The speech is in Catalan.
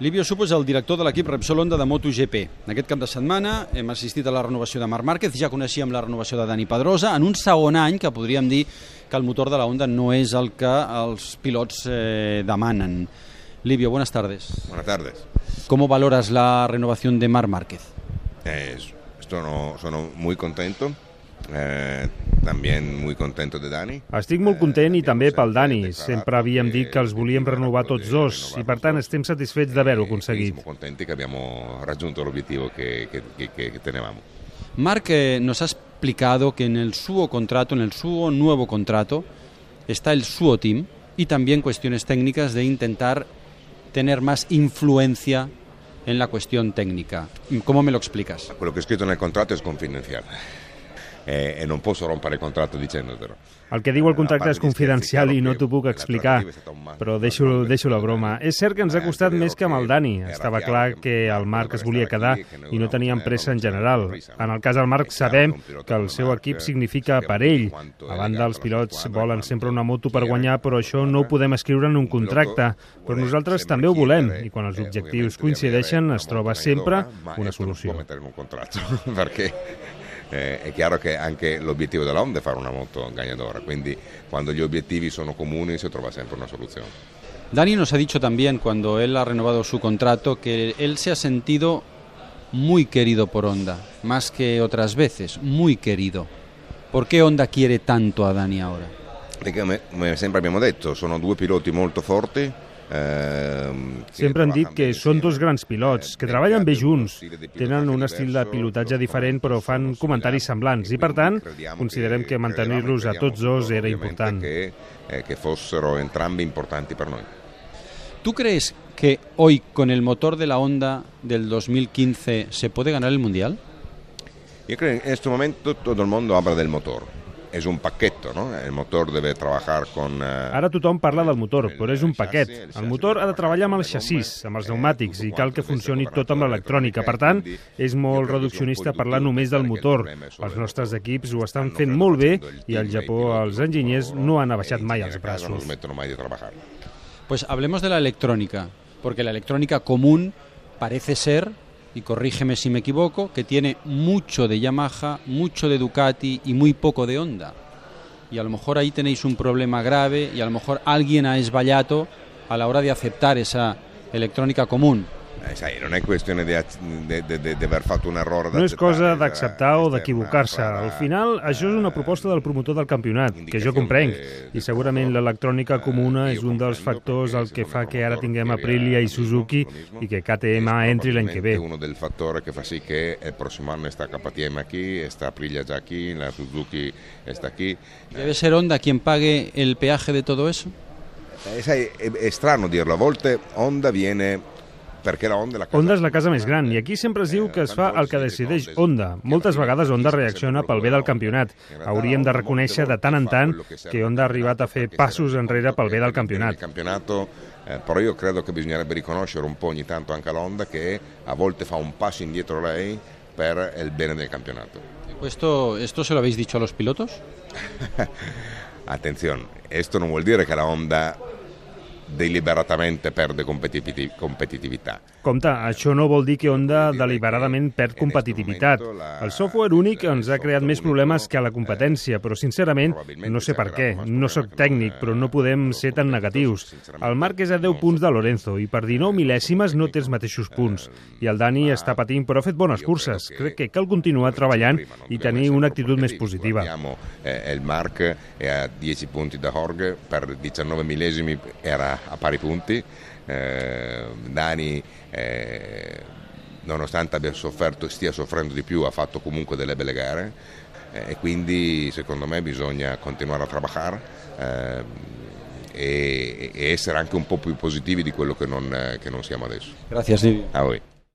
Livio Supo és el director de l'equip Repsol Honda de MotoGP. Aquest cap de setmana hem assistit a la renovació de Marc Márquez, ja coneixíem la renovació de Dani Pedrosa, en un segon any que podríem dir que el motor de la Honda no és el que els pilots eh, demanen. Livio, buenas tardes. Buenas tardes. ¿Cómo valoras la renovación de Marc Márquez? Eh, sono, sono muy contento. Eh, també muy contento de Dani. Estic molt content i també pel Dani. Sempre havíem dit que els volíem renovar tots dos i per tant estem satisfets d'haver-ho aconseguit. Siamo contenti che abbiamo raggiunto l'obiettivo che, che, che tenevamo. Marc eh, nos ha explicado que en el suo contrato, en el suo nuevo contrato, está el suo team y también cuestiones técnicas de intentar tener más influencia en la cuestión técnica. ¿Cómo me lo explicas? Quello che è scritto nel contratto è confidenziale eh, e non posso rompere il contratto dicendotelo. El que diu el contracte és confidencial i no t'ho puc explicar, però deixo, deixo la broma. És cert que ens ha costat més que amb el Dani. Estava clar que el Marc es volia quedar i no teníem pressa en general. En el cas del Marc sabem que el seu equip significa per ell. A banda, els pilots volen sempre una moto per guanyar, però això no ho podem escriure en un contracte. Però nosaltres també ho volem i quan els objectius coincideixen es troba sempre una solució. Perquè eh, è chiaro che anche l'obiettivo della Honda è fare una moto ganadora, quindi quando gli obiettivi sono comuni si trova sempre una soluzione. Dani nos ha dicho también cuando él ha renovado su contrato que él se ha sentido muy querido por Honda, más que otras veces, muy querido. ¿Por qué Honda quiere tanto a Dani ahora? Perché come sempre abbiamo detto, sono due piloti molto forti, Eh, Sempre han dit que són dos grans pilots, que treballen bé junts, tenen un estil de pilotatge diferent però fan comentaris semblants i per tant considerem que mantenir-los a tots dos era important. Que, eh, que fossero entrambi importanti per noi. ¿Tú crees que hoy con el motor de la Honda del 2015 se puede ganar el Mundial? Yo creo que en este momento todo el mundo habla del motor és un paquet, no? El motor debe trabajar con... Uh, Ara tothom parla del motor, però és un paquet. El motor ha de treballar amb el xassís, amb els pneumàtics, i cal que funcioni tot amb l'electrònica. Per tant, és molt reduccionista parlar només del motor. Els nostres equips ho estan fent molt bé i al Japó els enginyers no han abaixat mai els braços. Pues hablemos de la electrónica, porque la electrónica común parece ser y corrígeme si me equivoco, que tiene mucho de Yamaha, mucho de Ducati y muy poco de Honda. Y a lo mejor ahí tenéis un problema grave y a lo mejor alguien ha esballato a la hora de aceptar esa electrónica común. Eh, sai, non è questione di, di, di, di aver fatto un errore No és cosa d'acceptar o d'equivocar-se. Al final, això és una proposta del promotor del campionat, que jo comprenc, i segurament l'electrònica comuna és un dels factors el que fa que ara tinguem Aprilia i Suzuki i que KTM entri l'any que ve. Uno del fattore che fa sì che il prossimo anno sta KTM aquí, sta Aprilia già aquí, la Suzuki está aquí. ¿Debe ser Honda quien pague el peaje de todo eso? Eh, è strano dirlo, a volte Honda viene perquè la Honda, la casa... Honda és la casa més gran i aquí sempre es diu que es fa el que decideix Honda. Moltes vegades Honda reacciona pel bé del campionat. Hauríem de reconèixer de tant en tant que Honda ha arribat a fer passos enrere pel bé del campionat. eh, però io credo che bisognerebbe riconoscere un po' ogni tanto anche la Honda che a volte fa un passo indietro lei per il bene del campionato. Questo, esto se lo habéis dicho a los pilotos? Attenzione, esto non vuol dire che la Honda deliberatamente perde competitivitat. Compte, això no vol dir que Honda deliberadament perd competitivitat. El software únic ens ha creat més problemes que a la competència, però sincerament no sé per què. No sóc tècnic, però no podem ser tan negatius. El Marc és a 10 punts de Lorenzo i per 19 mil·lèsimes no té els mateixos punts. I el Dani està patint però ha fet bones curses. Crec que cal continuar treballant i tenir una actitud més positiva. El Marc è a 10 punti da Jorge, per 19 millesimi era a pari punti. Eh, Dani, eh, nonostante abbia sofferto, stia soffrendo di più, ha fatto comunque delle belle gare eh, e quindi secondo me bisogna continuare a lavorare eh, e, e, essere anche un po' più positivi di quello che non, che non siamo adesso. Grazie Silvio. A voi.